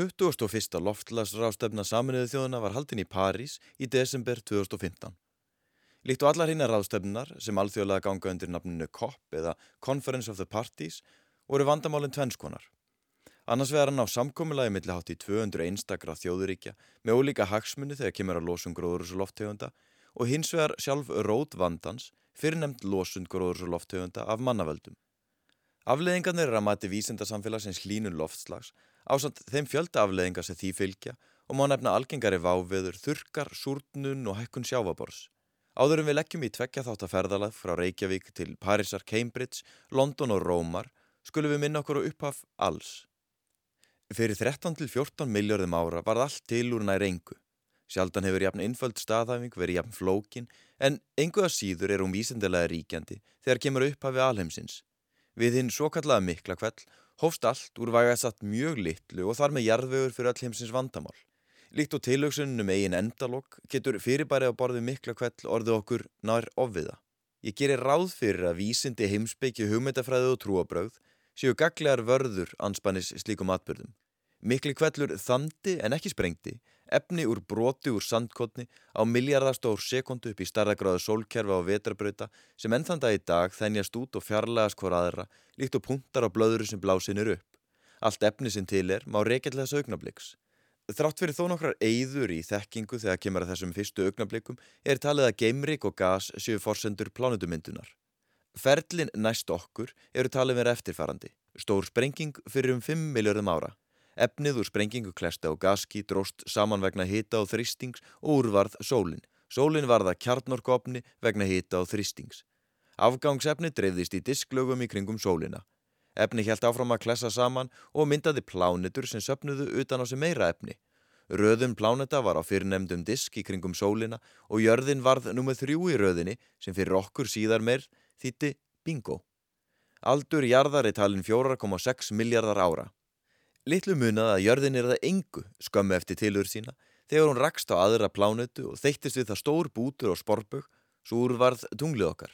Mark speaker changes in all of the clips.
Speaker 1: 21. loftlagsrástefna saminuðu þjóðuna var haldin í París í desember 2015. Líkt og allar hinnar rástefnunar sem alþjóðlega ganga undir nafninu COP eða Conference of the Parties voru vandamálinn tvennskonar. Annars vegar hann á samkominnlagi milli hátt í 200 einstakra þjóðuríkja með ólíka hagsmunni þegar kemur að losun gróðurus og lofttegunda og hins vegar sjálf rót vandans fyrir nefnd losun gróðurus og lofttegunda af mannavöldum. Afleðingarnir er að mati vísindarsamfélagsins hlínun loftslags ásand þeim fjölda afleðingar sem því fylgja og má nefna algengari váveður, þurkar, súrnun og hækkun sjáfabors. Áðurum við leggjum í tvekja þáttaferðalað frá Reykjavík til Parísar, Cambridge, London og Rómar skulum við minna okkur á upphaf alls. Fyrir 13-14 miljardum ára var allt til úr nær engu. Sjaldan hefur jafn einföld staðhæfing verið jafn flókin en enguða síður er hún vísendilega ríkjandi þegar kemur upphafi alheimsins. Við hinn svo kallaða mikla kveld hófst allt úr vægaðsatt mjög litlu og þar með jarðvegur fyrir all heimsins vandamál. Líkt og tilöksunum um eigin endalokk getur fyrirbærið á borði mikla kveld orðið okkur nær ofviða. Ég gerir ráð fyrir að vísindi heimsbyggju hugmyndafræðu og trúabröð séu gaglegar vörður anspannis slíkum atbyrðum. Mikli kvellur þandi en ekki sprengti, efni úr broti úr sandkotni á miljardastór sekundu upp í starðagráðu sólkerfa á vetrabrauta sem ennþann dag í dag þennjast út og fjarlægast hver aðra líkt og punktar á blöðuru sem blásinir upp. Allt efni sem til er má reykja til þessu augnabliks. Þrátt fyrir þó nokkrar eigður í þekkingu þegar kemur að þessum fyrstu augnablikum er talið að geimrik og gas séu forsendur plánutumyndunar. Ferlin næst okkur eru talið vera eftirfærandi. Stór sprenging fyrir um 5 miljardum ára. Efnið úr sprengingu klesta og gaski dróst saman vegna hita og þristings og úrvarð sólinn. Sólinn varða kjarnorkopni vegna hita og þristings. Afgangsefni dreifðist í disklögum í kringum sólina. Efni helt áfram að klessa saman og myndaði plánetur sem söpnuðu utan á sem meira efni. Röðun pláneta var á fyrrnemdum disk í kringum sólina og jörðin varð nummið þrjú í röðinni sem fyrir okkur síðar meir þýtti bingo. Aldur jarðar er talin 4,6 miljardar ára. Littlu munað að jörðin er það engu skömmu eftir tilur sína þegar hún rakst á aðra plánetu og þeittist við það stór bútur og sporbögg svo úrvarð tunglið okkar.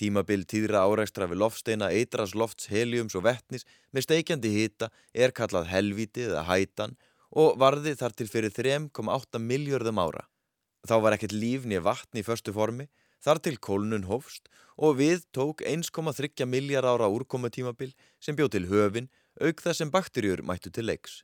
Speaker 1: Tímabil tíðra áreikstra við loftsteina, eitras lofts, heliums og vettnis með steikjandi hita er kallað helviti eða hætan og varði þar til fyrir 3,8 miljörðum ára. Þá var ekkert líf nýja vatn í förstu formi, þar til kólnun hófst og við tók 1,3 miljard ára úrkomatímabil sem bjóð til höfin auk þess sem bakterjur mættu til leiks.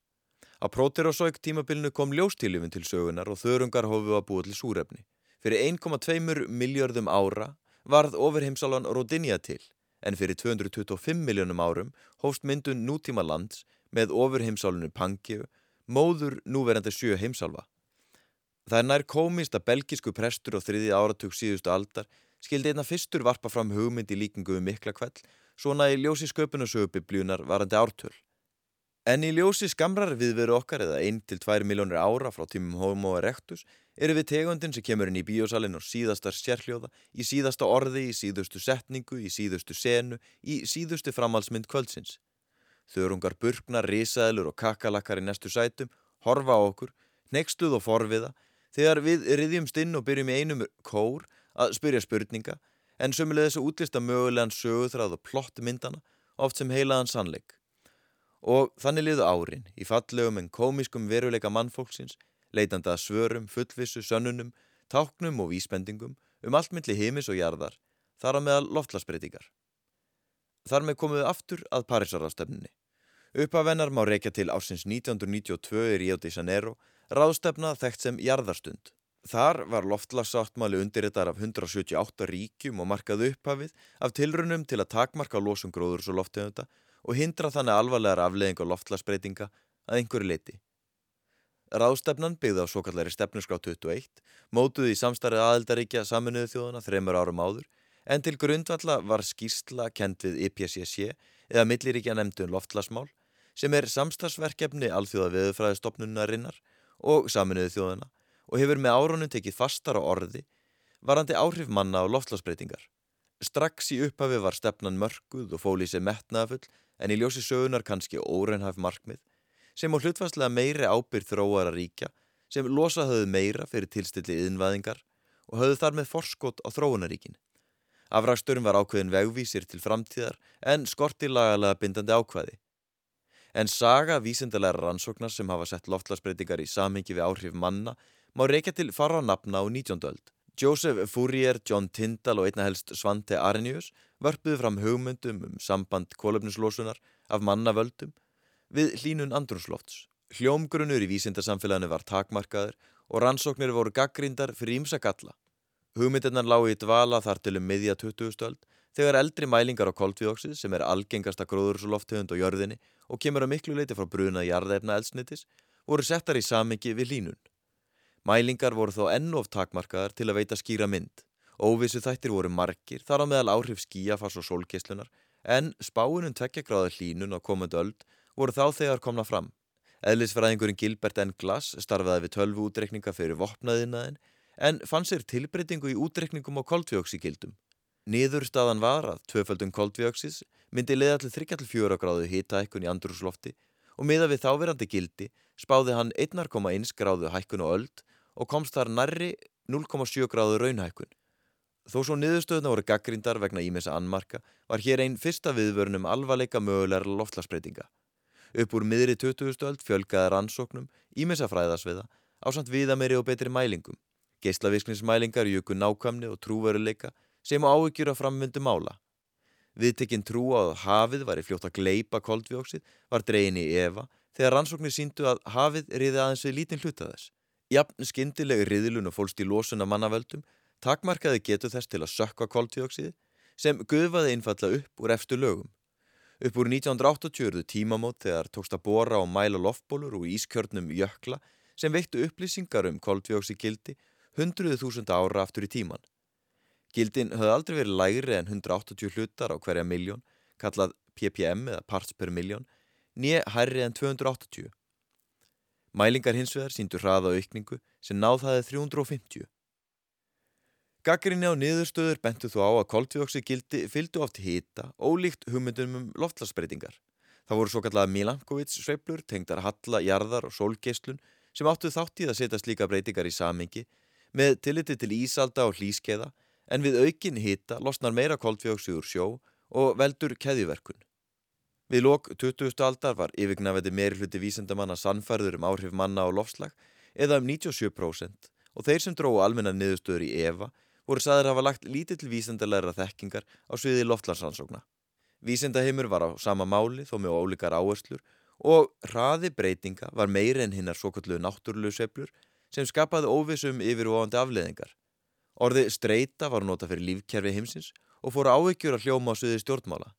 Speaker 1: Á próterosauk tímabilinu kom ljóstílifin til sögunar og þörungar hófu að búa til súrefni. Fyrir 1,2 miljardum ára varð ofurheimsálan Rodinia til en fyrir 225 miljónum árum hófst myndun nútíma lands með ofurheimsálunu Pangeu, móður núverandi sjö heimsálfa. Það er nær komist að belgisku prestur á þriði áratug síðustu aldar skildi einna fyrstur varpa fram hugmynd í líkingu við mikla kveld svona í ljósi sköpunarsögubibljunar varandi ártöl. En í ljósi skamrar viðveru okkar eða 1-2 miljónir ára frá tímum Homo erectus eru við tegundin sem kemur inn í bíósalinn og síðasta sérhljóða, í síðasta orði, í síðustu setningu, í síðustu senu, í síðustu framhalsmynd kvöldsins. Þörungar burknar, risaðilur og kakalakkar í næstu sætum, horfa á okkur, nextuð og forviða, þegar við riðjumst inn og byrjum í einum kór að spyrja spurninga en sömulegðis að útlista mögulegan söguþráð og plottmyndana oft sem heilaðan sannleik. Og þannig liðu árin í fallegum en komiskum veruleika mannfólksins, leitanda svörum, fullvissu, sönnunum, táknum og vísbendingum um allt myndli heimis og jarðar, þar á meðal loftlasbreytingar. Þar með komuðu aftur að Parísarásstefninni. Uppafennar má reykja til ásins 1992 í Rio de Janeiro, ráðstefna þekkt sem jarðarstund. Þar var loftlagssáttmáli undirritar af 178 ríkjum og markað upphafið af tilrunum til að takmarka losum gróðurs og lofttegunda og hindra þannig alvarlegar afleðing og loftlagsbreytinga að einhverju leiti. Ráðstefnan byggði á svo kallari stefnusgrá 21, mótuði í samstarið aðeldaríkja saminuðu þjóðana þreymur árum áður, en til grundvalla var skýrsla kent við IPCC eða milliríkja nefndun loftlagsmál, sem er samstagsverkefni alþjóða viðfræðistofnunarinnar og saminuðu þjóðana og hefur með árunum tekið fastar á orði varandi áhrif manna á loftlagsbreytingar. Strax í upphafi var stefnan mörguð og fóli sér metnaðafull en í ljósi sögunar kannski óreinhæf markmið sem á hlutfastlega meiri ábyrð þróara ríkja sem losa höfðu meira fyrir tilstilli yðinvæðingar og höfðu þar með forskot á þróunaríkin. Afræksturum var ákveðin vegvísir til framtíðar en skorti lagalega bindandi ákveði. En saga vísindalega rannsóknar sem hafa sett loftlagsbreytingar í samhengi við áhrif manna má reykja til fara á nafna á 19. öld. Joseph Fourier, John Tyndall og einna helst Svante Arrhenius vörpuðu fram hugmyndum um samband kólöfnislosunar af mannavöldum við hlínun andrunslofts. Hljómgrunur í vísindarsamfélaginu var takmarkaður og rannsóknir voru gaggrindar fyrir ímsa galla. Hugmyndirnar lágu í dvala þar til um miðja 20. öld þegar eldri mælingar á koldvíóksið sem er algengasta gróðurslofthöfund og jörðinni og kemur að miklu leiti frá bruna jarðefna eldsnitis voru settar í samengi við línun. Mælingar voru þó ennof takmarkaðar til að veita skýra mynd. Óvissu þættir voru margir þar á meðal áhrif skíafars og sólgeislunar en spáinum tvekjagráða hlínun á komundu öld voru þá þegar komna fram. Eðlisfræðingurinn Gilbert N. Glass starfaði við tölvu útrekninga fyrir vopnaðinaðin en fann sér tilbreytingu í útrekningum á koldvíóksíkildum. Niðurstaðan var að tvöföldun koldvíóksis myndi leiða til 3-4 gráðu hitaækkun í andrúslofti og miða við þáverandi gildi spáði hann 1,1 gráðu hækkun og öld og komst þar nærri 0,7 gráðu raunhækkun. Þó svo niðurstöðuna voru gaggrindar vegna ímessa annmarka var hér einn fyrsta viðvörnum alvarleika mögulegar loftlagsbreytinga. Upp úr miðri 20. öld fjölgaði rannsóknum ímessa fræðasviða á samt viðameri og betri mælingum. Geislavísknismælingar jöku nákvæmni og trúveruleika sem á áhyggjur að framvindu mála. Viðtekinn trú að hafið var í fljótt að gleipa koldvjóksið var dregin í Eva þegar rannsóknir síndu að hafið riði aðeins við lítinn hluta þess. Jafn skindilegi riðilun og fólst í losun af mannavöldum takmarkaði getu þess til að sökka koldvjóksiði sem guðvaði innfalla upp úr efstu lögum. Upp úr 1980 eruðu tímamót þegar tókst að bóra og mæla loftbólur og ískjörnum jökla sem veittu upplýsingar um koldvjóksi gildi hundruðu þúsunda ára aftur í tíman. Gildin höfði aldrei verið lægri en 180 hlutar á hverja miljón, kallað ppm eða parts per miljón, nýja hærri en 280. Mælingar hins vegar síndu hraða aukningu sem náð það 350. Gaggrinni á niðurstöður bentu þú á að koltvíóksi gildi fylgdu oft hita, ólíkt hugmyndum um loftlagsbreytingar. Það voru svo kallað Milankovits sveiflur, tengdar halla, jarðar og sólgeislun sem áttu þátt í að setja slíka breytingar í samengi með tilliti til ísalda og hlýskeiða en við aukin hita losnar meira koldfjóksi úr sjó og veldur keðiverkun. Við lok 20. aldar var yfirgnafeti meiri hluti vísendamanna sannfærður um áhrif manna á lofslag eða um 97% og þeir sem dróðu almenna niðurstöður í EVA voru saður hafa lagt lítið til vísendalæra þekkingar á sviði loftlandsansókna. Vísendaheimur var á sama máli þó með ólíkar áherslur og hraði breytinga var meiri en hinnar svo kallu náttúrlu seplur sem skapaði óvissum yfir og ándi afleðingar. Orði streyta var nota fyrir lífkerfi heimsins og fóru áhyggjur að hljóma á suði stjórnmála.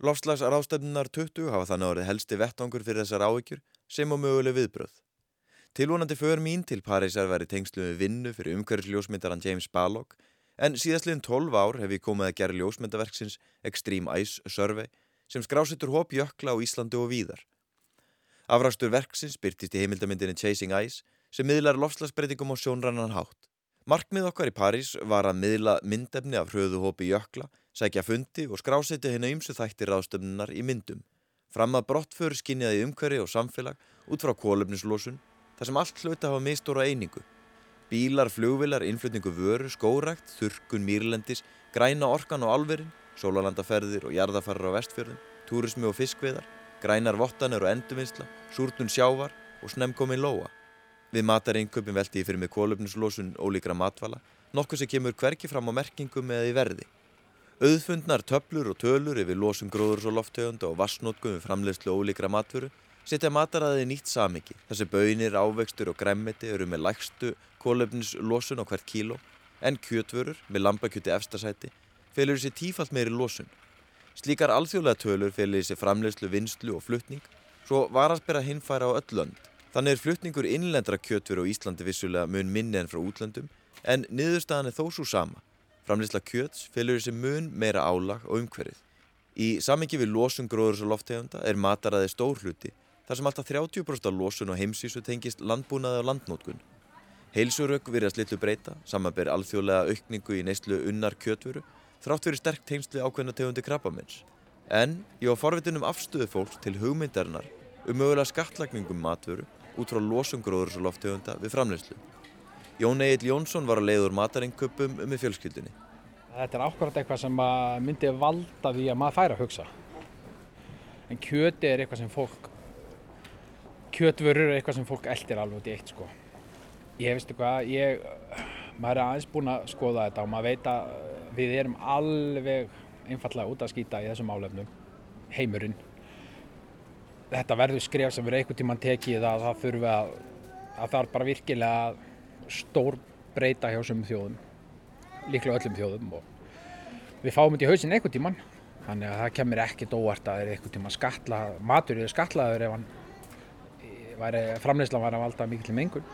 Speaker 1: Lofslags ráðstöfnunar 20 hafa þannig orðið helsti vettangur fyrir þessar áhyggjur sem á möguleg viðbröð. Tilvonandi för mín til Parísar væri tengslu við vinnu fyrir umhverfisljósmyndaran James Balog en síðastliðin 12 ár hef ég komið að gera ljósmyndaverksins Extreme Ice Survey sem skrásettur hóp jökla á Íslandi og víðar. Afrastur verksins byrtist í heimildamindinni Chasing Ice sem miðlar lofslagsbreytingum á sjónrannan hátt. Markmið okkar í París var að miðla myndefni af hröðuhópi jökla, sækja fundi og skráseti hennu ymsu þættir ástöfnunar í myndum. Fram að brottföru skinjaði umhverfi og samfélag út frá kólefnislósun þar sem allt hlauta hafa mistóra einingu. Bílar, flugvilar, innflutningu vöru, skórækt, þurkun, mýrlendis, græna orkan og alverin, sólalandaferðir og jarðafarar á vestfjörðum, túrismi og fiskveðar, grænar vottanir og endurvinnsla, súrtun sjávar og snemkomin lóa. Við matarinköpum velti ég fyrir mig kólöfnislósun ólíkra matvala, nokkuð sem kemur hverki fram á merkingum eða í verði. Auðfundnar töflur og tölur yfir lósum gróðurs og loftegunda og vassnótkum við framleiðslu ólíkra matvöru setja mataræði nýtt samiki. Þessi bönir, ávextur og gremmiti eru með lægstu kólöfnislósun á hvert kíló en kjötvörur með lambakjöti efstasæti felur þessi tífalt meiri lósun. Slíkar alþjóðlega tölur felur þessi framleiðslu, vinslu og flutning svo varast bera hinfæra á öll lönd. Þannig er flutningur innlendra kjötveru á Íslandi vissulega mun minni en frá útlöndum en niðurstaðan er þó svo sama. Framleysla kjöts fylgur þessi mun meira álag og umhverfið. Í samengi við losun gróðurs og loftegunda er mataræði stór hluti þar sem alltaf 30% af losun og heimsísu tengist landbúnaði og landnótkun. Heilsurökk virðast litlu breyta, samanber alþjóðlega aukningu í neyslu unnar kjötveru þrátt fyrir sterk tengslu ákveðna tegundi krabbamins. En ég var forvitin um afstöðu fólks til hugmyndarinnar um mögulega skattlagningum matvöru út frá losungróður og loftegunda við framleyslu. Jón Egil Jónsson var að leiður matarenguppum um í fjölskyldunni.
Speaker 2: Þetta er ákvarðat eitthvað sem myndi valda því að maður fær að hugsa. En kjöti er eitthvað sem fólk kjötvörur er eitthvað sem fólk eldir alveg út í eitt sko. Ég veistu hvað, ég, maður er aðeins búin að skoða þetta og maður veit að við erum alveg einfallega út að skýta í þessum álefnum, heimurinn. Þetta verður skref sem verður einhvern tíman tekið að það þurfi að, að það er bara virkilega stór breyta hjá þessum þjóðum, líklega öllum þjóðum og við fáum þetta í hausinn einhvern tíman. Þannig að það kemur ekkert óvart að það er einhvern tíma skatla, matur er skatlaður ef hann væri, framleyslan var að valda mikil mengun.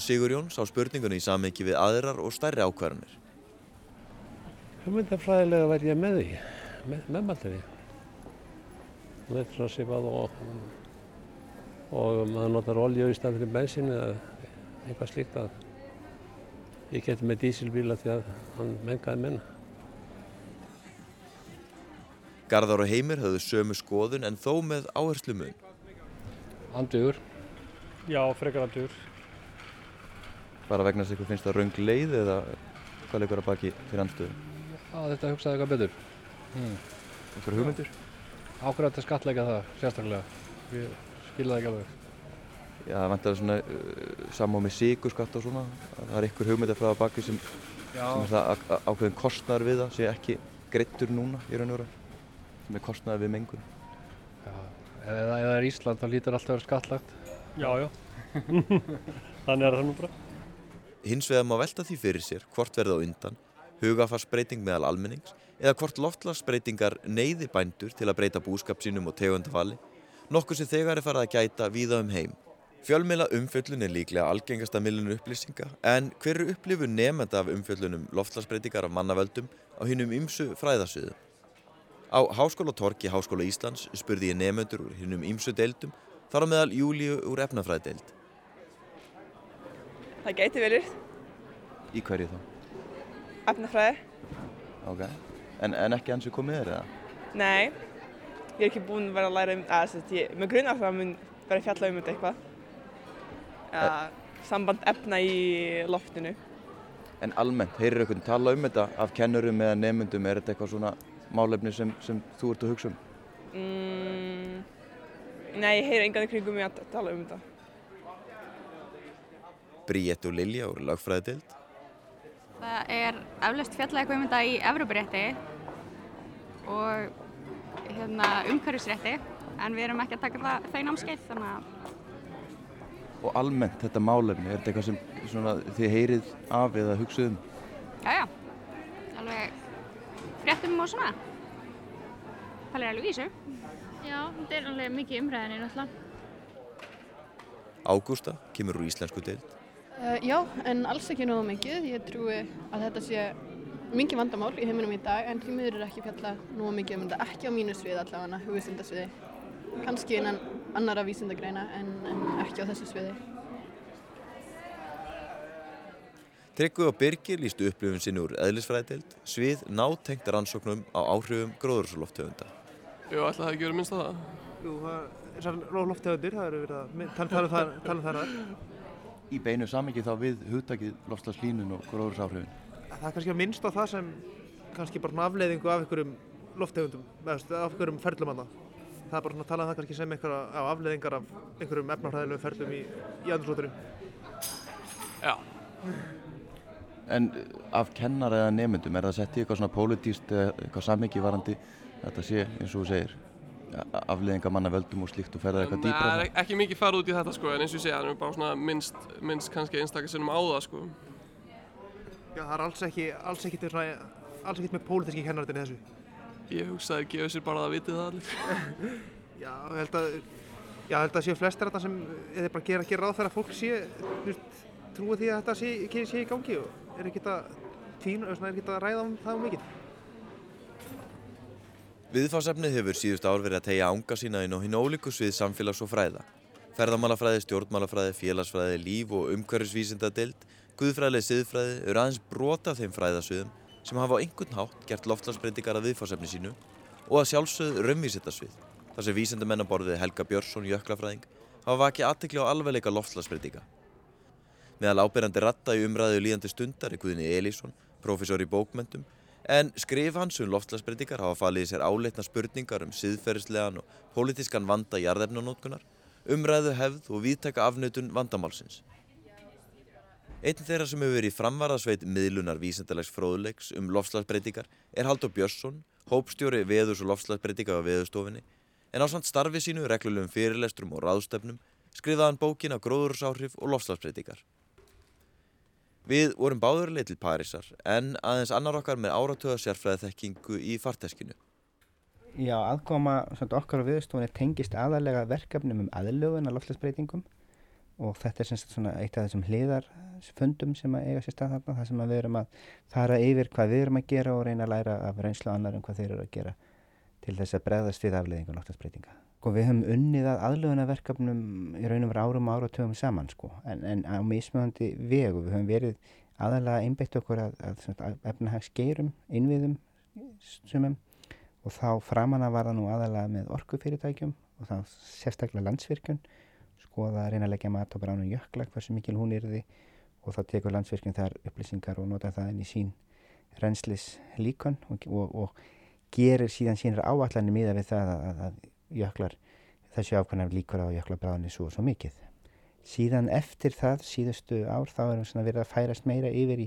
Speaker 1: Sigur Jón sá spurningunni í samiki við aðrar og stærri ákvarðanir.
Speaker 3: Hugmyndafræðilega væri ég með því, með, með maturði. Það er svona sipað og, og maður notar olju í stað fyrir bensin eða eitthvað slíkt að ég geti með dísilbíla því að hann mengaði minna.
Speaker 1: Garðar og Heimir höfðu sömu skoðun en þó með áherslu mun.
Speaker 3: Andugur.
Speaker 4: Já, frekar andugur.
Speaker 1: Bara vegna þess að ykkur finnst það raung leið eða hvað leikur að baki fyrir andstöðu?
Speaker 3: Já, þetta hugsaði eitthvað betur.
Speaker 1: Hmm. Ykkur hugmyndur?
Speaker 3: Ákveð að skatleika það, sérstaklega. Skilða það ekki alveg.
Speaker 1: Já, það vantar svona uh, samá með síkurskatt og svona. Það er ykkur hugmyndir frá baki sem, sem er það ákveðin kostnar við það, sé ekki greittur núna í raun og vera sem er kostnaði við mengun.
Speaker 3: Já, ef það er Ísland þá lítur alltaf að vera skattlagt.
Speaker 4: Já, já. Þannig er það nú bara.
Speaker 1: Hins vegar má velta því fyrir sér hvort verða á undan, hugafarsbreyting meðal almennings eða hvort loftlagsbreytingar neyði bændur til að breyta búskap sínum og tegundafali, nokkuð sem þegar er farið að gæta víða um heim. Fjölmila umfjöllun er líklega algengasta millinu upplýsinga en hver eru upplifun nefnda af umfjöllunum loftlagsbreytingar af mannavöldum á hinnum ymsu fræðasviðum? Á Háskóla Torki Háskóla Íslands spurði ég nefnendur úr hinnum ímsu deildum þar á meðal Júliu úr efnafræðdeild.
Speaker 5: Það gæti verið.
Speaker 1: Í hverju þá?
Speaker 5: Efnafræði.
Speaker 1: Ok, en, en ekki eins og komið er eða?
Speaker 5: Nei, ég er ekki búin að vera að læra um, að þess að ég, með grunn að það mun vera að fjalla um þetta eitthvað. E samband efna í loftinu.
Speaker 1: En almennt, heyrir ykkur tala um þetta af kennurum eða nefnendum, er þetta eitthvað svona málefni sem, sem þú ert að hugsa um?
Speaker 5: Mm, nei, ég heyr engan kringum mig að tala um þetta.
Speaker 1: Bríett og Lilja úr lagfræðidild.
Speaker 6: Það er eflaust fjallega eitthvað um þetta í Evrópurétti og hérna, umhverfisrétti en við erum ekki að taka það þau námskeið þannig að
Speaker 1: Og almennt þetta málefni, er þetta eitthvað sem svona, þið heyrið af eða hugsað um?
Speaker 6: Já, já, alveg fréttum og svona. Það er alveg vísu.
Speaker 7: Já, þetta er alveg mikið umræðinni náttúrulega.
Speaker 1: Ágústa kemur úr íslensku deild.
Speaker 8: Uh, já, en alls ekki náðu mikið. Ég trúi að þetta sé mikið vandamál í heiminum í dag en því miður er ekki fjalla náðu mikið um þetta. Ekki á mínu svið allavega, hugvísindasviði. Kanski innan annara vísindagreina en, en ekki á þessu sviði.
Speaker 1: Tryggvi og Birgir lístu upplifun sinni úr eðlisfræðideild, svið nátengt rannsóknum á áhrifum gróðurslofthöfunda.
Speaker 9: Jú, ætla það ekki verið minnst á það?
Speaker 10: Jú, það er lofthöfundir, það eru verið að tala tala um það
Speaker 1: Í beinu samingi þá við hugtakið lofslagslínun og gróðursáhrifin?
Speaker 10: Það er kannski að minnst á það sem kannski bara afleiðingu af einhverjum lofthöfundum, af einhverjum ferlumanna. Það er bara svona að tala um það kannski sem einhverja afleiðingar af einhverjum efnarhæðilegu ferlum í, í andurslóturum.
Speaker 9: Já.
Speaker 1: En af kennar eða nefndum, er það sett í eitthvað svona pólitíst eða eitthvað samingi varandi þetta sé eins og þú segir afleðinga manna völdum og slíkt og ferða eitthvað dýbra?
Speaker 9: Nei, ekki mikið farið út í þetta sko en eins og ég segja, það er bara svona minnst, minnst kannski einstakar sinnum á það sko.
Speaker 10: Já, það er alls ekki, alls ekki, svona, alls ekki með pólitíski kennarðin í þessu.
Speaker 9: Ég hugsa að það gefur sér bara að vitið það allir.
Speaker 10: já, ég held að, já, held að séu flestir þetta sem eða bara gera, gera ráð þegar fólk sé, trúi því að þetta sé, sé í gangi og er ekki að, er ekki að ræða um það um mikið.
Speaker 1: Viðfársefnið hefur síðust ár verið að tegja ánga sína inn á hinn ólíku svið samfélags og fræða. Ferðamálafræði, stjórnmálafræði, félagsfræði, líf og umhverfisvísindadeild, guðfræðileg siðfræði eru aðeins brota af þeim fræðasviðum sem hafa á einhvern hátt gert loftlagsbreytingar að viðfársefni sínu og að sjálfsögðu raunvísindasvið, þar sem vísindamennar borðið Helga Björnsson, jöklafræðing, hafa vakið aðtekli á alvegleika loftlagsbreytinga. Meðal ábyrjandi ratta í umræðu líðandi stundar er Guðni Elísson, profesor í bókmentum, En skrif hans um loftslagsbreytingar hafa falið í sér áleitna spurningar um siðferðislegan og pólitískan vanda jarðefnanótkunar, umræðu hefð og viðtaka afnötun vandamálsins. Einn þeirra sem hefur verið í framvarðasveit miðlunar vísendalags fróðuleiks um loftslagsbreytingar er Haldur Björnsson, hópstjóri veðurs og loftslagsbreytinga á veðustofinni, en á samt starfi sínu reglulegum fyrirlestrum og ráðstöfnum skrifaðan bókin á gróðursáhrif og loftslagsbreytingar. Við vorum báðurlega til Parísar en aðeins annar okkar með áratöða sérfræði þekkingu í farteskinu.
Speaker 11: Já, aðkoma okkar á viðstofunni tengist aðalega verkefnum um aðlögun að loftslagsbreytingum og þetta er semst svona eitt af þessum hliðarfundum sem að eiga sér stað þarna þar sem við erum að fara yfir hvað við erum að gera og reyna að læra af reynslu annar um hvað þeir eru að gera til þess að bregðast við afleðingum loftslagsbreytinga. Sko við höfum unnið að aðlugunarverkefnum í raunum árum og áratöfum saman sko. En, en á mismöðandi vegu við höfum verið aðalega einbeitt okkur að, að, að efnahagsgeirum, innviðum sumum. Og þá framanna var það nú aðalega með orkufyrirtækjum og þá sérstaklega landsvirkjun skoða reyna að leggja mat á bránum jökla hversu mikil hún er því og þá tekur landsvirkjum þar upplýsingar og nota það inn í sín reynslis líkon og, og, og gerir síðan sínir áallanir miða við það að, að, jöklar þessu ákvæmlega líkur á jöklabráðinni svo og svo mikið. Síðan eftir það síðustu ár þá erum við verið að færast meira yfir í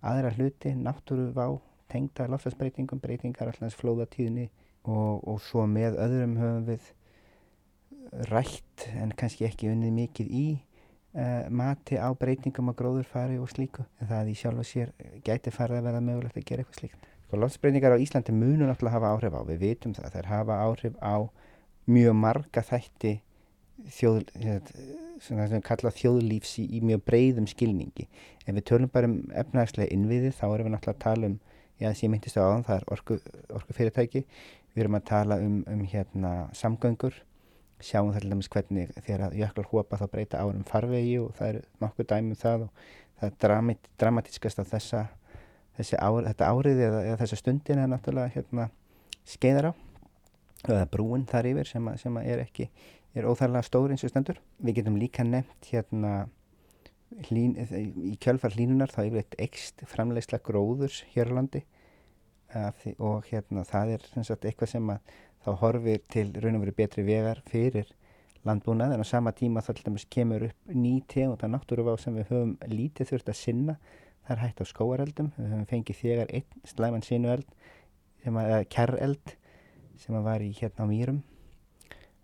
Speaker 11: aðra hluti, náttúruvá, tengda loftasbreytingum, breytingar allans flóðatíðinni og, og svo með öðrum höfum við rætt en kannski ekki unnið mikið í uh, mati á breytingum á gróðurfari og slíku en það í sjálf og sér gæti farið að vera mögulegt að gera eitthvað slíkt. Sko loftsbreytingar á Íslandi munu náttúrulega hafa áhrif á, við vitum það, þær hafa áhrif á mjög marga þætti þjóð, svona sem við kalla þjóðlífs í, í mjög breyðum skilningi. En við tölum bara um efnagslega innviði, þá erum við náttúrulega að tala um, já þess að ég myndist á aðan, það er orku, orku fyrirtæki, við erum að tala um, um hérna samgöngur, sjáum það til dæmis hvernig þegar jöklar hópa þá breyta árum farvegi og það er nokkuð dæmum það og það er dramit, dramatískast að þessa, ár, þetta árið eða, eða þessa stundin er náttúrulega hérna, skeiðar á eða brúin þar yfir sem, að, sem að er ekki, er óþærlega stóri eins og stendur. Við getum líka nefnt hérna hlín, í kjölfar hlínunar þá yfir eitt ekst framlegsla gróðurs hér á landi og hérna það er sagt, eitthvað sem að þá horfir til raun og veru betri vegar fyrir landbúnað en á sama tíma þá kemur upp ný tegund af náttúruvá sem við höfum lítið þurft að sinna. Það er hægt á skóareldum við höfum fengið þegar einn slæman sinueld eða kærreld sem að var í hérna á mýrum.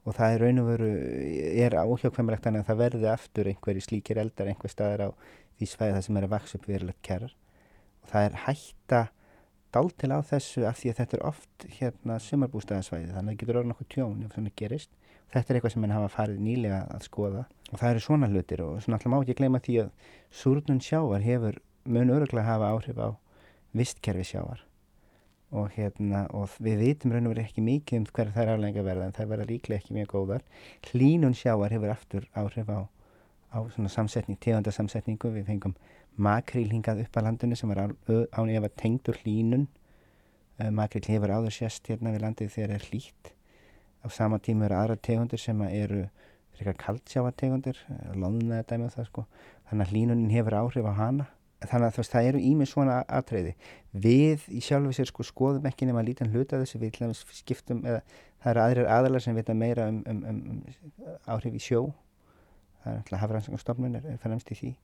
Speaker 11: Og það er raun og veru er áhjákvæmulegt að það verði aftur einhverji slíkir eldar einhver staðar á því svæði það sem er að vaksa upp verulegt kærr og það er hætta dál til á þessu af því að þetta er oft hérna sumarbústæðarsvæði þannig að það getur orðið nokkuð tjón ef þannig gerist. Þetta er eitthvað sem henn hafa farið nýlega að skoða og það eru svona hlutir og svona alltaf má ekki gleyma því að súrnun sjávar hefur mun öruglega hafa áhrif á vistkerfi sjávar og hérna og við vitum raun og verið ekki mikið um hverja þær aflega verða en þær verða líklega ekki mjög góðar. Hlínun sjávar hefur aftur áhrif á, á svona samsetning, tegundasamsetningu við fengum makríl hingað upp að landinu sem var án efa tengdur hlínun uh, makríl hefur áður sérst hérna við landið þegar það er hlýtt. Á sama tíma eru aðra tegundir sem eru frekar kaldsjávategundir eh, lóðuna eða dæmið það sko. Þannig að hlínunin hefur áhrif á hana. Þannig að veist, það eru ímið svona aðtreyði við í sjálfu sér sko skoðum ekki nema lítan hluta þessu. Við skiptum eða það eru aðrir aðalar sem vita meira um, um, um, áhrif í sjó. Það er alltaf hafrannsangastofnun er, er fannamst í því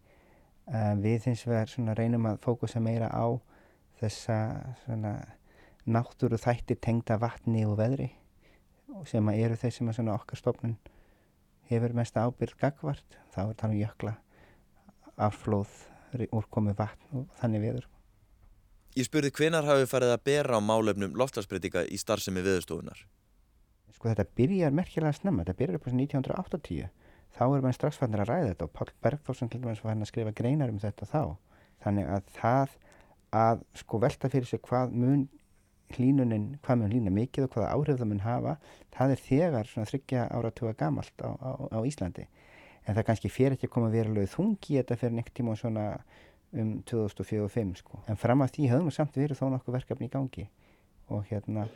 Speaker 11: Uh, við hins vegar reynum að fókusa meira á þessa náttúru þætti tengda vatni og veðri sem eru þeir sem að okkar stofnun hefur mest ábyrg gagvart þá er það um jökla afflóð, úrkomi vatn og þannig viður
Speaker 1: Ég spurði hvenar hafið farið að bera á málefnum loftarsbreytinga í starfsemi viðstofunar
Speaker 11: Sko þetta byrjar merkilega snemma, þetta byrjar upp á 1980 þá er mann strax fannir að ræða þetta og Pál Bergþórsson til dæmis var hann að skrifa greinar um þetta þá. Þannig að það að sko velta fyrir sig hvað mun hlínunin, hvað mun hlína mikið og hvaða áhrif það mun hafa það er þegar svona þryggja áratuga gamalt á, á, á Íslandi. En það kannski fyrir ekki að koma verulega þungi þetta fyrir neitt tíma svona um 2045 sko. En fram að því höfum við samt verið þó nokkuð verkefni í gangi. Og hérna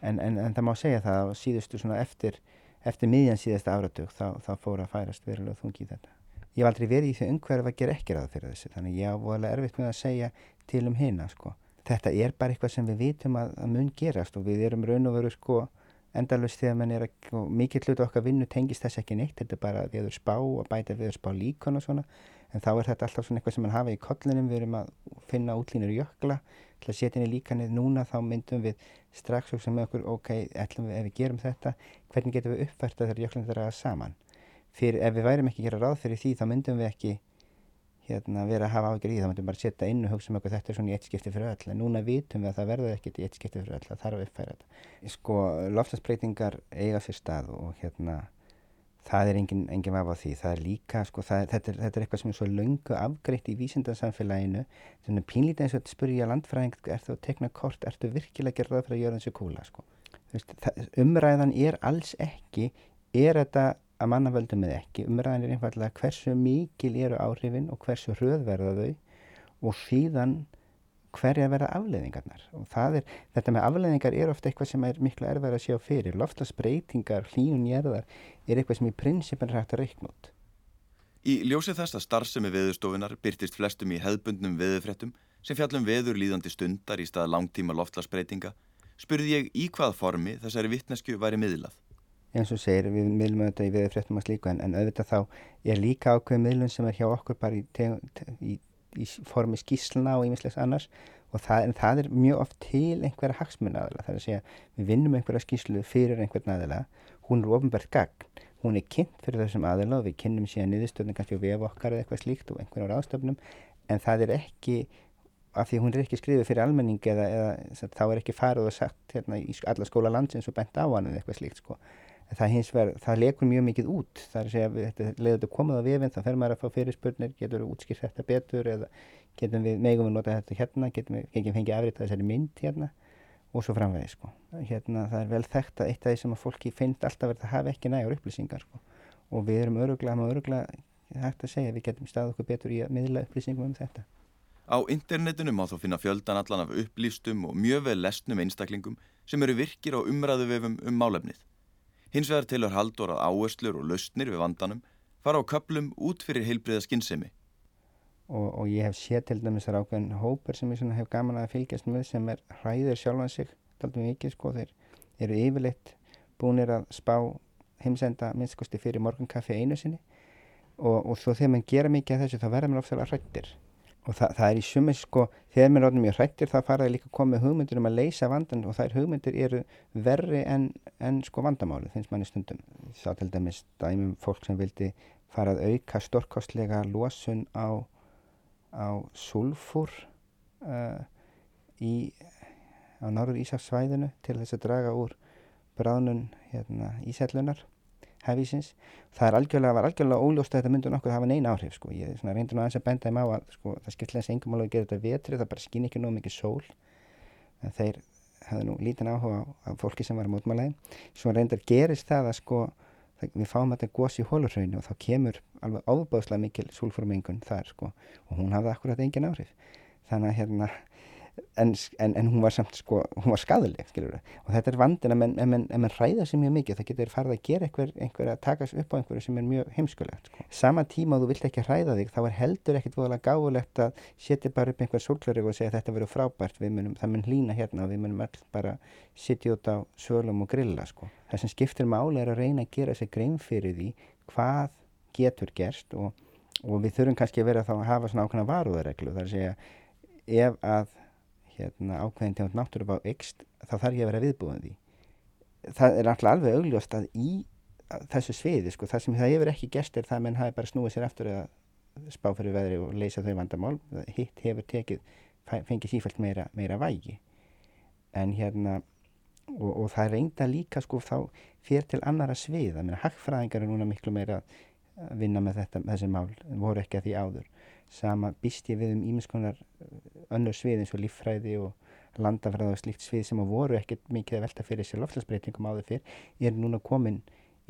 Speaker 11: en, en, en það má segja það síðustu svona eftir eftir miðjan síðasta áratug þá, þá fór að færast verulega þungi í þetta. Ég hef aldrei verið í því umhverf að gera ekki ráð fyrir þessu þannig ég á volið erfitt með að segja til um hina sko. þetta er bara eitthvað sem við vitum að, að mun gerast og við erum raun og veru sko endalust þegar mann er að, og mikill hlut okkar vinnu tengist þess ekki neitt, þetta er bara viður spá og bæta viður spá líkon og svona en þá er þetta alltaf svona eitthvað sem mann hafa í kollinum við erum að finna útlínur jökla til að setja inn í líkanið núna þá myndum við strax hugsa með okkur ok, við ef við gerum þetta hvernig getum við uppfært að þeirra jöklinn þeirra saman? Fyrir ef við værim ekki að gera ráð fyrir því þá myndum við ekki hérna, vera að hafa ágjör í þá myndum við bara setja inn og hugsa með okkur þetta er svona í eitt skipti fyrir öll en núna vitum við að það verður ekkit í eitt skipti fyrir öll það þarf að uppfæra þetta. Sko það er engin, engin vafa á því. Það er líka, sko, það er, þetta, er, þetta er eitthvað sem er svo laungu afgreitt í vísindarsamfélaginu þannig að pínlítið eins og þetta spurja landfræðing er þú að tekna kort, ertu virkilega að gera það fyrir að gjöra þessu kúla? Sko. veist, það, umræðan er alls ekki er þetta að mannavöldum eða ekki? Umræðan er einfallega hversu mikil eru áhrifin og hversu hröðverða þau og síðan hverja verða afleðingarnar og er, þetta með afleðingar er ofta eitthvað sem er miklu erfæri að sjá fyrir. Loftlasbreytingar, hlíunjörðar er eitthvað sem í prinsipin er hægt að reikna út.
Speaker 1: Í ljósið þess að starfsemi veðurstofunar byrtist flestum í hefðbundnum veðurfrettum sem fjallum veður líðandi stundar í stað langtíma loftlasbreytinga spurði ég í hvað formi þessari vittnesku væri miðlað.
Speaker 11: Eins og segir við miðlum auðvitað í veðurfrettum að slíku en, en auðvitað þá er líka ákveð miðlun sem er hjá okkur bara í, í í formi skísluna og ímislegs annars. Og það, en það er mjög oft til einhverja hagsmunnaðila, það er að segja við vinnum einhverja skíslu fyrir einhvern aðila. Hún er ofinbært gagn, hún er kynnt fyrir þessum aðila og við kynnum síðan niðurstöðning kannski á VF okkar eða eitthvað slíkt og einhverjum ráðstöfnum en það er ekki af því hún er ekki skrifið fyrir almenning eða, eða þá er ekki farið og sagt hérna, í alla skóla landsins og bent á hann eða eitthvað slíkt sko það hins vegar, það lekur mjög mikið út það er að segja, þetta leiður þetta komið á vefinn þá fer maður að fá fyrirspurnir, getur við útskýrt þetta betur eða getum við megum við nota þetta hérna, getum við ekki fengið afrið þessari mynd hérna og svo framvegið sko. Hérna það er vel þekkt að eitt af því sem að fólki finnst alltaf verið að hafa ekki nægur upplýsingar sko. og við erum öruglega, maður öruglega hægt að segja, við getum stað okkur betur í að miðla upplýsingum um þetta.
Speaker 1: Á internetinu má þó finna fjöldan allan af upplýstum og mjög vel lesnum einstaklingum sem eru virkir á umræðuvefum um málefnið. Hins vegar tilur haldur að áherslur og lausnir við vandanum fara á köplum út fyrir heilbriða skinnsemi.
Speaker 11: Og, og ég hef séð til dæmis þar ákveðin hóper sem ég hef gaman að fylgjast með sem er hræðir sjálfan sig, taldum við ekki sko, þeir eru yfirleitt búinir að spá heimsenda minnskosti fyrir morgunkaffi einu sinni og, og svo þegar mann gera mikið af þessu þá verður mann ofsalega hrættir og það, það er í sumi sko þegar mér ráðum mjög hrættir þá faraði líka komið hugmyndir um að leysa vandan og þær hugmyndir eru verri en, en sko vandamáli finnst manni stundum. Þá til dæmis dæmum fólk sem vildi fara að auka stórkostlega losun á, á sulfur uh, í á norður Ísafsvæðinu til þess að draga úr bráðnun hérna, Ísællunar hefísins. Það er algjörlega, var algjörlega óljóst að þetta myndi nokkuð hafa neina áhrif sko. Ég reyndi nú aðeins að benda þeim á að sko, það skiptilega þessi engum alveg að gera þetta vetri, það bara skýn ekki nóg mikið sól. En þeir hefðu nú lítinn áhuga á, fólki sem var mótmálaði. Svo reyndar gerist það að sko, það, við fáum þetta góðs í hólurhrauninu og þá kemur alveg ábáðslega mikil súlformengun þar sko og hún hafði akkurat engin áhrif. Þannig að hérna en, en, en hún var samt sko, hún var skadaleg og þetta er vandin að menn, menn, menn ræða sér mjög mikið það getur farið að gera einhver, einhver að takast upp á einhverju sem er mjög heimskulegt sko. sama tíma og þú vilt ekki ræða þig þá er heldur ekkert voðalega gáðulegt að setja bara upp einhver sólklöru og segja þetta verður frábært munum, það mun hlýna hérna og við munum all bara sitja út á svölum og grilla sko. það sem skiptir máli er að reyna að gera sér grein fyrir því hvað getur gerst og, og við þurfum kannski að vera þá að hafa svona ákveðna varúðareglu þar að segja ef að hérna, ákveðin tegund náttúrufá ykst þá þarf ég að vera viðbúin því. Það er alltaf alveg augljóst að í þessu sviði sko, það sem það hefur ekki gest er það að menn hafi bara snúið sér aftur að spá fyrir veðri og leysa þau vandamál. Hitt hefur tekið, fengið sífælt meira, meira vægi. En hérna og, og það reynda líka sko þá fyrir til annara svið, það meina hagfræðingar er núna miklu meira að vinna með þetta, þessi mál, voru ekki að því áður sama býst ég við um ímiðskonar uh, önnur svið eins og líffræði og landafræði og slíkt svið sem voru ekkert mikið að velta fyrir sér lofslagsbreytingum áður fyrr er núna komin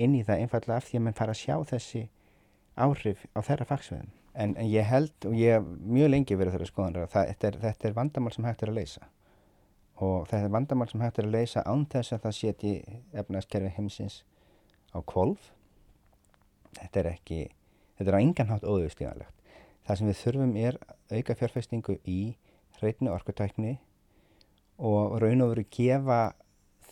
Speaker 11: inn í það einfallega af því að mann fara að sjá þessi áhrif á þeirra fagsveðum. En, en ég held og ég hef mjög lengi verið þeirra skoðanra að þetta þetta er vandamál sem hægt er að leysa og þetta er vandamál sem hægt er að leysa án þess að það seti efnaðskerfi heimsins á kvolf. Þetta er ekki, þetta er á engan hátt óðustíðanlegt. Það sem við þurfum er auka fjárfestingu í hreitni orkutækni og raun og veru gefa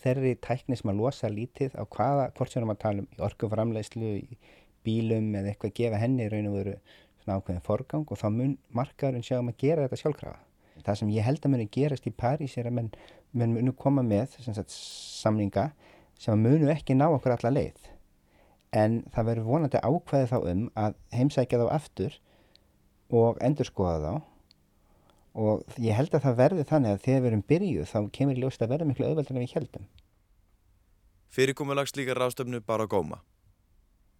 Speaker 11: þeirri tækni sem að losa lítið á hvaða, hvort sem við erum að tala um í orkuframlegslu, í bílum eða eitthvað gefa henni raun og veru svona ákveðin forgang og þá mun markaðurinn sjá um að gera þetta sjálfkrafa. Það sem ég held að muni gerast í París er að menn, menn munu koma með sagt, samninga sem munu ekki ná okkur alla leið en það verður vonandi ákveðið þá um að heimsækja þá aftur og endur skoða þá og ég held að það verði þannig að þegar við erum byrjuð þá kemur ljóst að verða miklu auðveldur en við heldum.
Speaker 1: Fyrirkomulags líka ráðstöfnu bara góma.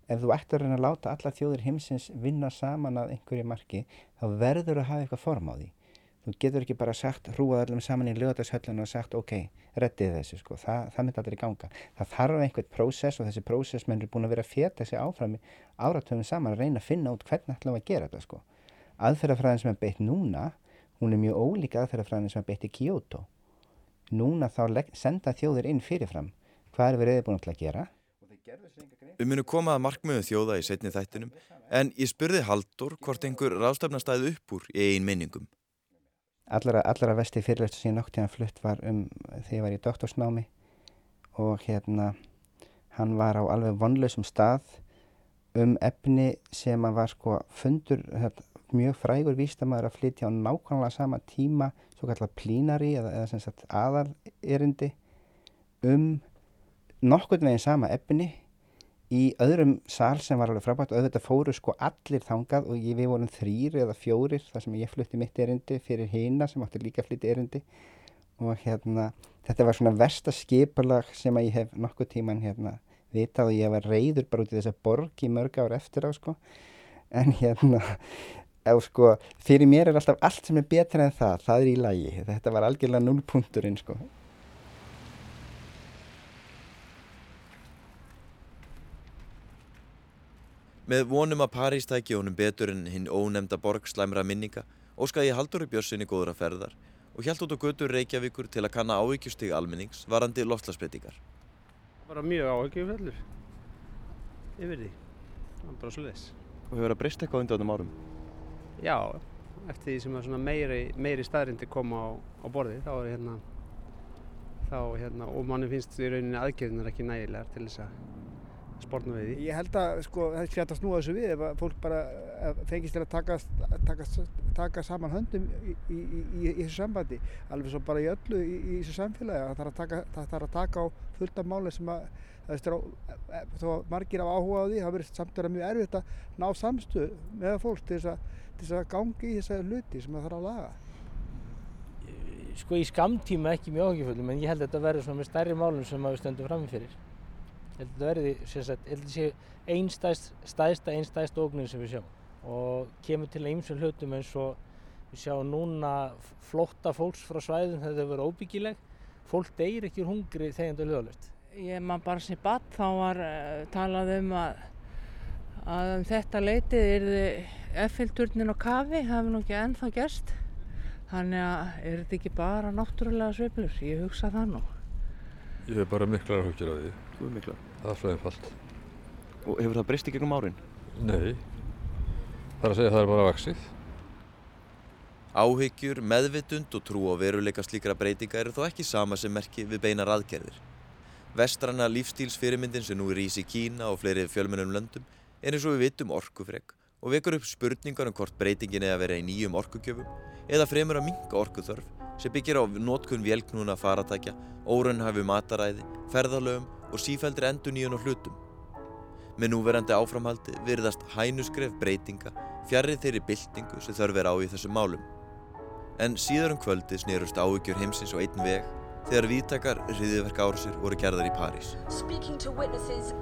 Speaker 11: Ef þú ættir að láta alla þjóðir heimsins vinna saman að einhverju marki þá verður að hafa eitthvað form á því. Þú getur ekki bara sagt, hrúað allum saman í lögatarshöllinu og sagt ok, reddið þessu sko, það, það myndi í ganga. Það þarf einhvert prósess og þessi prósessmenn er búin að vera að fjeta þessi áfram í áratöfum saman að reyna að finna út hvernig ætlum að gera þetta sko. Aðferðafræðin sem er beitt núna, hún er mjög ólíka aðferðafræðin sem er beitt í Kyoto. Núna þá senda þjóðir inn fyrirfram hvað er við reyði búin að gera.
Speaker 1: Við munum koma að markmiðu þjóða í setni þættinum en ég spurði Haldur hvort einhver ráðstafna stæði upp úr í ein minningum
Speaker 11: allra, allra vesti fyrirlöfstu sem ég nokk tíðan flutt var um þegar ég var í doktorsnámi og hérna hann var á alveg vonlausum stað um efni sem hann var sko fundur hérna, mjög frægur vístamæður að flytja á nákvæmlega sama tíma svo kallar plínari eða, eða aðal erindi um nokkurn veginn sama efni í öðrum sál sem var alveg frábært. Og auðvitað fóru sko allir þangað og við vorum þrýr eða fjórir þar sem ég flutti mitt erindi fyrir hýna sem átti líka flutti erindi. Og hérna þetta var svona versta skipalag sem að ég hef nokkuð tíman hérna vitað og ég var reyður bara út í þessa borg í mörg ár eftir á sko. En hérna á sko fyrir mér er alltaf allt sem er betra en það, það er í lagi þetta var algjörlega nullpunkturinn sko
Speaker 1: Með vonum að París tæki honum betur en hinn ónemda borg slæmra minninga óskaði ég Halldóri Björnssoni góðra ferðar og hjælt út á götur Reykjavíkur til að kanna áhyggjustig almennings varandi loftlagsbreytingar.
Speaker 12: Bara mjög áhyggjufellur yfir því, það er bara svo leiðis.
Speaker 1: Og hefur það breyst eitthvað undir ánum árum?
Speaker 12: Já, eftir því sem að meiri, meiri staðrindi koma á, á borði þá er hérna, þá hérna, og manni finnst í rauninni aðgerðinar ekki nægilegar til þess að sportna við því.
Speaker 13: Ég held að sko, það sé að snúa þessu við ef fólk bara fengist til að taka, taka, taka saman höndum í, í, í, í þessu sambandi alveg svo bara í öllu í þessu samfélagi það þarf að taka, þarf að taka á fullt af máli sem að það veist e, þó að margir af áhuga á því það verður samt að vera mjög erfitt að ná samstöð með fólk til þess að, til þess að gangi í þessa hluti sem það þarf að laga.
Speaker 14: Sko í skamtíma ekki mjög áhugjuföldum en ég held að þetta verður svona með stærri málum sem við stöndum framifyrir held að þetta verði sagt, held að sé einstæðst, stæðsta einstæðst ógnir sem við sjáum. Og kemur til einsum hlutum eins og við sjáum núna flotta fólks frá svæðum þegar þau verður óbyggileg. Fólk deyir ekki úr hungri þegar þetta er löðalegt
Speaker 15: Ég maður bara sé badd þá var uh, talað um að að um þetta leitið er þið effilturnin og kafi það hefur nú ekki ennþá gerst þannig að er þetta ekki bara náttúrulega sveiflur, ég hugsa það nú
Speaker 16: Ég hef bara miklar huggjur á því
Speaker 1: Þú er miklar
Speaker 16: Það er svo einfalt.
Speaker 1: Og hefur það breyst í gegnum árin?
Speaker 16: Nei, það er að segja að það er bara vaksið.
Speaker 1: Áhyggjur, meðvitund og trú á veruleika slíkra breytinga eru þó ekki sama sem merki við beinar aðgerðir. Vestranna lífstílsfyrirmyndin sem nú er ís í Kína og fleiri fjölmennum löndum er eins og við vitum orkufreg og vekur upp spurningar um hvort breytingin að vera í nýjum orkugjöfum eða fremur að minga orkuþörf sem byggir á nótkunn vélknúna faratækja, órunhafi mataræði, ferðalögum og sífældri endur nýjun og hlutum. Með núverandi áframhaldi virðast hænusgref breytinga fjarrið þeirri byltingu sem þörf er á í þessum málum. En síðar um kvöldi snýrust áhugjur heimsins og einn veg þegar vítakar hriðiverk árusir voru gerðar í París. Speaking to witnesses,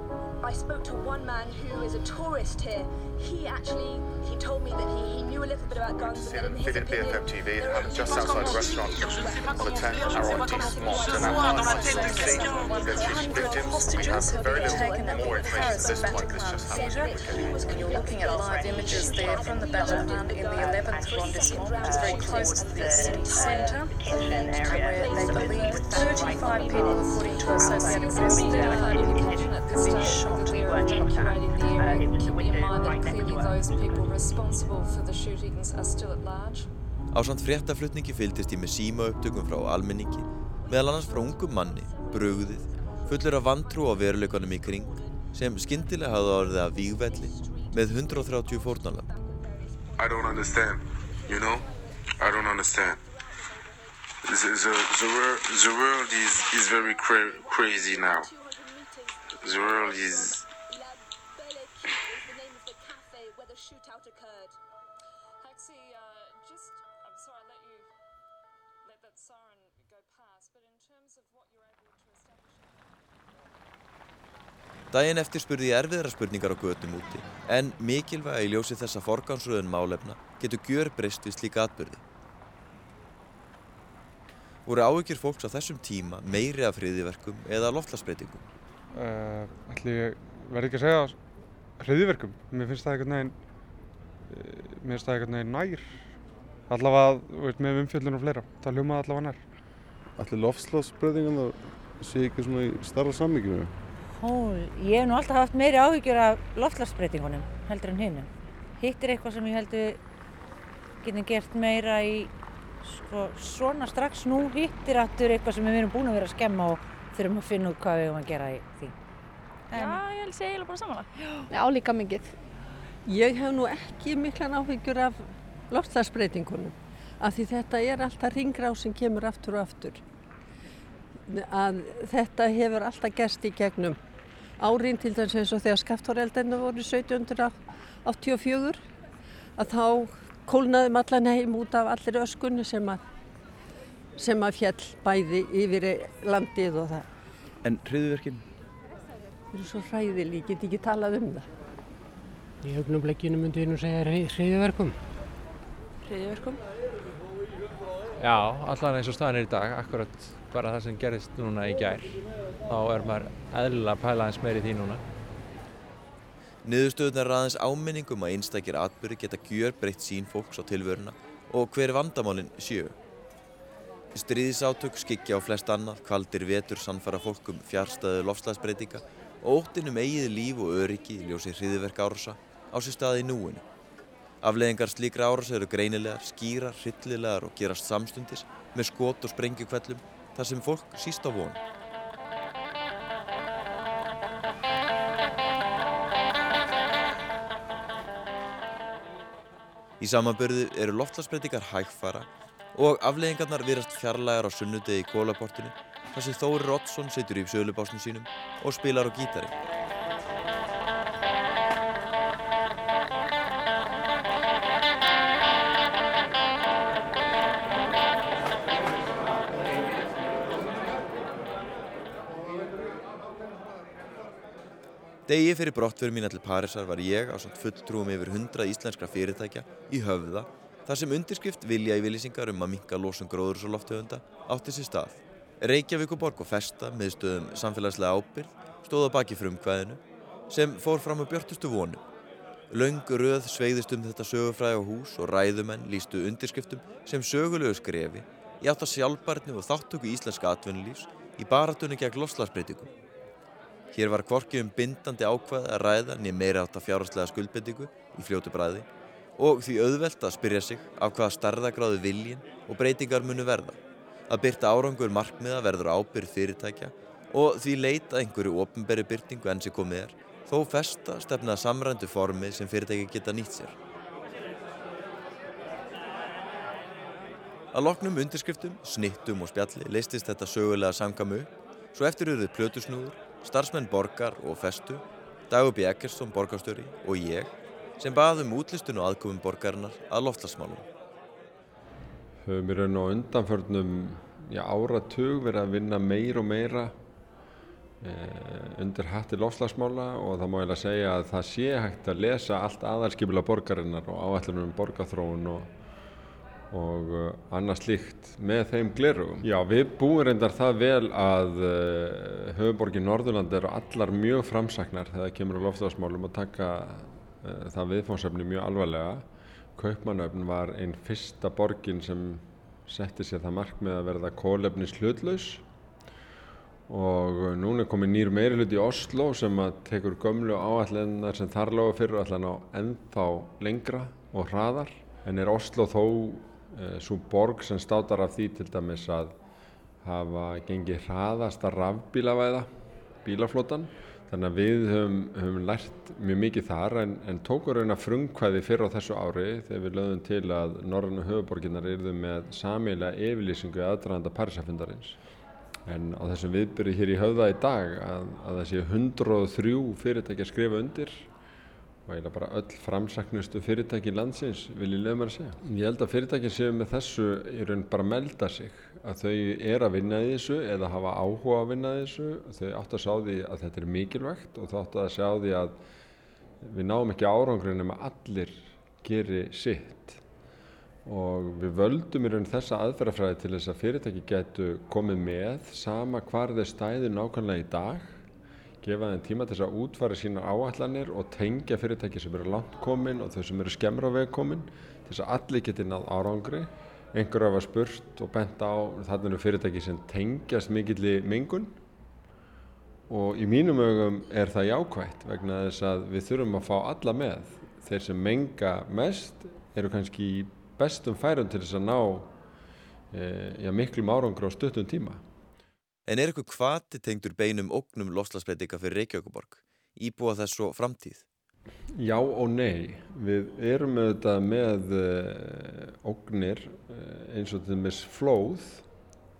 Speaker 1: I spoke to one man who is a tourist here. He actually, he told me that he, he knew a little bit about guns and in his opinion... BFM TV, I'm just outside the restaurant on the 10th arrondissement de la There's victims. We have very little more information at this point. This just happened. You're looking at live images there from the battlefield in the 11th arrondissement, which is very close to the city centre, where they believe 35 people, according to Associated Press, 35 people have been shot shot. We were evacuating the area. Keep in mind that clearly those people responsible for the shootings are still at large. Á samt fréttaflutningi fylgdist ég með síma upptökum frá almenningi, meðal annars frá ungum manni, brugðið, fullur af vantrú á veruleikonum í kring, sem skyndilega hafði orðið af vígvelli með 130 fórnarlöfn.
Speaker 17: I don't understand, you know? I don't understand. The, the, the, world, the world is, is very cra crazy now. The world is...
Speaker 1: Daginn eftir spurði ég erfiðra spurningar á götum úti, en mikilvæg í ljósi þessa forgansröðun málefna getur gjör breyst við slíka atbyrði. Voru áhyggjur fólks á þessum tíma meiri af hriðiverkum eða loftlagsbreytingum?
Speaker 18: Uh, ætli ég verði ekki að segja hriðiverkum. Mér finnst það eitthvað neginn, mér finnst það eitthvað neginn nær. Allavega, veit, með umfjöldun og fleira. Það hljómaði allavega nær.
Speaker 19: Ætli loftslagsbreytingan það sé ekki svona í starra sammyggjum?
Speaker 20: Hó, ég hef nú alltaf haft meiri áhyggjur af loftlagsbreytingunum heldur en hinnum. Hitt er eitthvað sem ég heldur getum gert meira í sko, svona strax nú. Hitt er aftur eitthvað sem við erum búin að vera að skemma og þurfum að finna út hvað við erum að gera í því.
Speaker 21: En... Já, ég held að segja eiginlega bara samanlega.
Speaker 8: Já, líka mikið.
Speaker 22: Ég hef nú ekki miklan áhyggjur af loftlagsbreytingunum af því þetta er alltaf ringrá sem kemur aftur og aftur. Að þetta hefur alltaf gerst í gegnum árin til dæmis eins og þegar skaftoreldendu voru 1784 að þá kólnaðum allan heim út af allir öskunni sem að, sem að fjall bæði yfir landið og það.
Speaker 1: En hriðverkinn?
Speaker 22: Það eru svo hræðileg, ég get ekki talað um það.
Speaker 23: Í augnumleikinu myndi ég nú segja hriðverkum.
Speaker 22: Hriðverkum?
Speaker 16: Já, allan eins og staðan er í dag, akkurat bara það sem gerist núna í gær þá er maður eðlilega að pæla eins meiri því núna.
Speaker 1: Niðurstöðunar aðeins áminningum að einstakir atbyrði geta gjör breytt sín fólks á tilvöruna og hver vandamálinn sjöu. Stríðisátök skikja á flest annað, kvaldir vetur sannfara fólkum fjárstæðu lofslagsbreytinga og óttinum eigið líf og öryggi ljósi hriðiverk árasa á sér staði núinu. Afleðingar slíkra árasa eru greinilegar, skýrar, hryllilegar og gerast samstundis með skot og sprengjukvellum þar sem fólk síst á vonu. Í samanbyrðu eru loftlagsbreytingar hægfara og afleðingarnar virast fjarlægar á sunnudegi í kólaportinu þar sem Þóri Roddsson situr í sölubásnum sínum og spilar á gítari. Degi fyrir brottfyrir mín allir Parísar var ég á samt fulltrúum yfir 100 íslenskra fyrirtækja í höfða þar sem undirskrift vilja í vilísingar um að minka losum gróður og loftöfunda átti sér stað. Reykjavíkuborg og Festa miðstöðum samfélagslega ábyrð stóða baki frumkvæðinu sem fór fram á björtustu vonu. Laung röð sveiðist um þetta sögufræða hús og ræðumenn lístu undirskriftum sem sögulegu skrefi í átt að sjálfbarni og þáttöku íslenska atvinnulífs í baratunni gegn loslagsbreytingum. Hér var kvorki um bindandi ákvað að ræða niður meira átt að fjárhastlega skuldbendingu í fljótu bræði og því auðvelt að spyrja sig af hvaða starðagráðu viljin og breytingar munu verða. Að byrta árangur markmiða verður ábyrð fyrirtækja og því leita einhverju ofnberi byrtingu enn sem komið er þó festa stefnaða samrændu formi sem fyrirtæki geta nýtt sér. Að loknum undirskriftum, snittum og spjalli leistist þetta sögulega samkamu svo eftir auðvitað plötusnúður starfsmenn Borgar og Festu, Dagur B. Ekkersson, borgarstjóri og ég sem baðum útlistun og aðkomum borgarinnar að loftlagsmálum.
Speaker 24: Höfum við raun og undanförnum já, áratug verið að vinna meir og meira eh, undir hatti loftlagsmála og það má ég lega segja að það sé hægt að lesa allt aðalskipila borgarinnar og áætlunum um borgarþróun og og uh, annað slíkt með þeim glerugum. Já, við búum reyndar það vel að uh, höfuborgin Norðurland eru allar mjög framsaknar þegar það kemur á loftafsmálum og taka uh, það viðfónsefni mjög alvarlega. Kaupmannöfn var einn fyrsta borgin sem setti sér það markmið að verða kólefnis hlutlaus og núna er komið nýr meiri hlut í Oslo sem að tekur gömlu áallennar sem þar lágur fyrir allan á ennþá lengra og hraðar en er Oslo þó svo borg sem státar af því til dæmis að hafa gengið hraðast að rafbílavæða bílaflótan þannig að við höfum, höfum lært mjög mikið þar en, en tókur raun að frumkvæði fyrr á þessu ári þegar við lögðum til að Norrannu höfuborginnar yrðu með samilega yfirlýsingu aðdraðanda Parísafundarins en á þessum viðbyrju hér í höfða í dag að, að það sé 103 fyrirtæki að skrifa undir og eiginlega bara öll framsaknustu fyrirtæki landsins vil ég lögum að segja. Ég held að fyrirtæki séu með þessu í raun bara að melda sig. Að þau er að vinna í þessu eða hafa áhuga að vinna í þessu. Þau átt að sjá því að þetta er mikilvægt og þau átt að sjá því að við náum ekki árangurinn nema allir geri sitt. Og við völdum í raun þessa aðferðafræði til þess að fyrirtæki getu komið með sama hvar þeir stæði nákvæmlega í dag gefa þeim tíma til þess að útfæra sína áallanir og tengja fyrirtæki sem eru langt komin og þau sem eru skemmra veg komin til þess að allir geti náð árangri. Einhver hafa spurt og bent á þarna eru fyrirtæki sem tengjast mikill í mingun og í mínum augum er það jákvægt vegna þess að við þurfum að fá alla með. Þeir sem menga mest eru kannski í bestum færum til þess að ná e, já, miklum árangur á stuttum tíma
Speaker 1: En er eitthvað hvati tengdur beinum ógnum lofslagsbreytinga fyrir Reykjavíkuborg, íbúa þess og framtíð?
Speaker 24: Já og nei. Við erum auðvitað með uh, ógnir uh, eins og til dæmis flóð.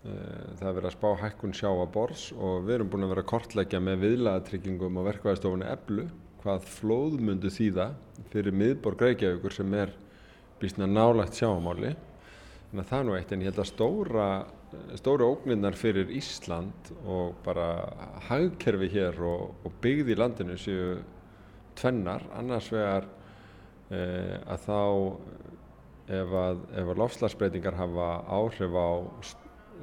Speaker 24: Uh, það er verið að spá hækkun sjáabors og við erum búin að vera að kortleggja með viðlagatryggingum og verkvæðastofunni eblu hvað flóð myndu þýða fyrir miðborg Reykjavíkur sem er býstna nálagt sjáamáli. Þannig að það er nú eitt en ég held að stóra stóru ógnirnar fyrir Ísland og bara hagkerfi hér og, og byggði í landinu séu tvennar, annars vegar eh, að þá ef að, að lofslagsbreytingar hafa áhrif á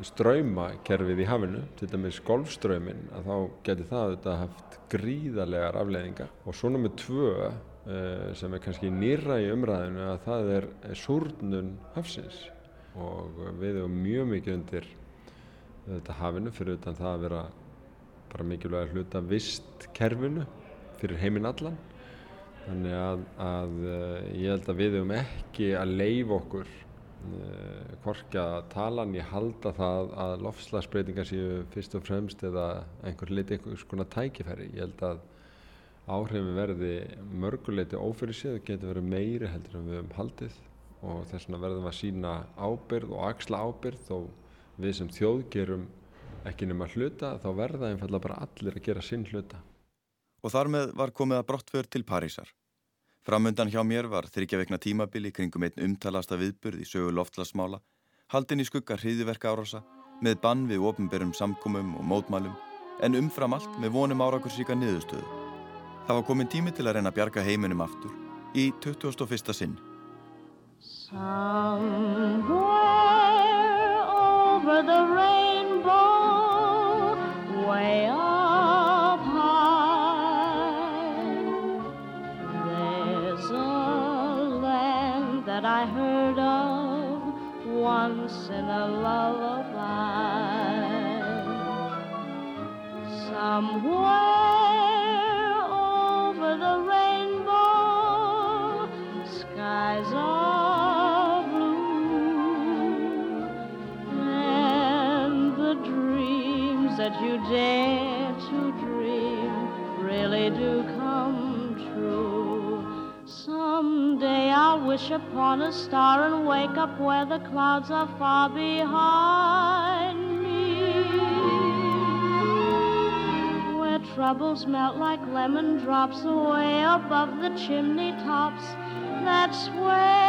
Speaker 24: ströymakerfið í hafinu, til dæmis golfströymin, að þá getur það auðvitað haft gríðarlegar afleiðingar. Og svo nummið tvö eh, sem er kannski nýra í umræðinu að það er súrnun hafsins og við hefum mjög mikið undir þetta hafinu fyrir utan það að vera bara mikilvæg hluta vistkerfinu fyrir heiminn allan. Þannig að, að eh, ég held að við hefum ekki að leif okkur uh, hvorki að tala en ég halda það að lofslagsbreytingar séu fyrst og fremst eða einhver liti einhvers konar tækifæri. Ég held að áhrifin verði mörguleiti ófyrir séð og getur verið meiri heldur en við hefum haldið og þess vegna verðum við að sína ábyrð og axla ábyrð og við sem þjóð gerum ekki nema hluta þá verða einfallega bara allir að gera sinn hluta.
Speaker 1: Og þar með var komið að brottför til Parísar. Framöndan hjá mér var þryggja vekna tímabili kringum einn umtalasta viðburð í sögu loftlasmála, haldin í skugga hriðiverka árása, með bann við ofnberum samkomum og mótmælum, en umfram allt með vonum árakursíka niðurstöðu. Það var komin tími til að reyna að bjarga heiminum aftur í 21. sinn.
Speaker 25: Somewhere over the rainbow, the clouds are far behind me. Where troubles melt like lemon drops away above the chimney tops. That's where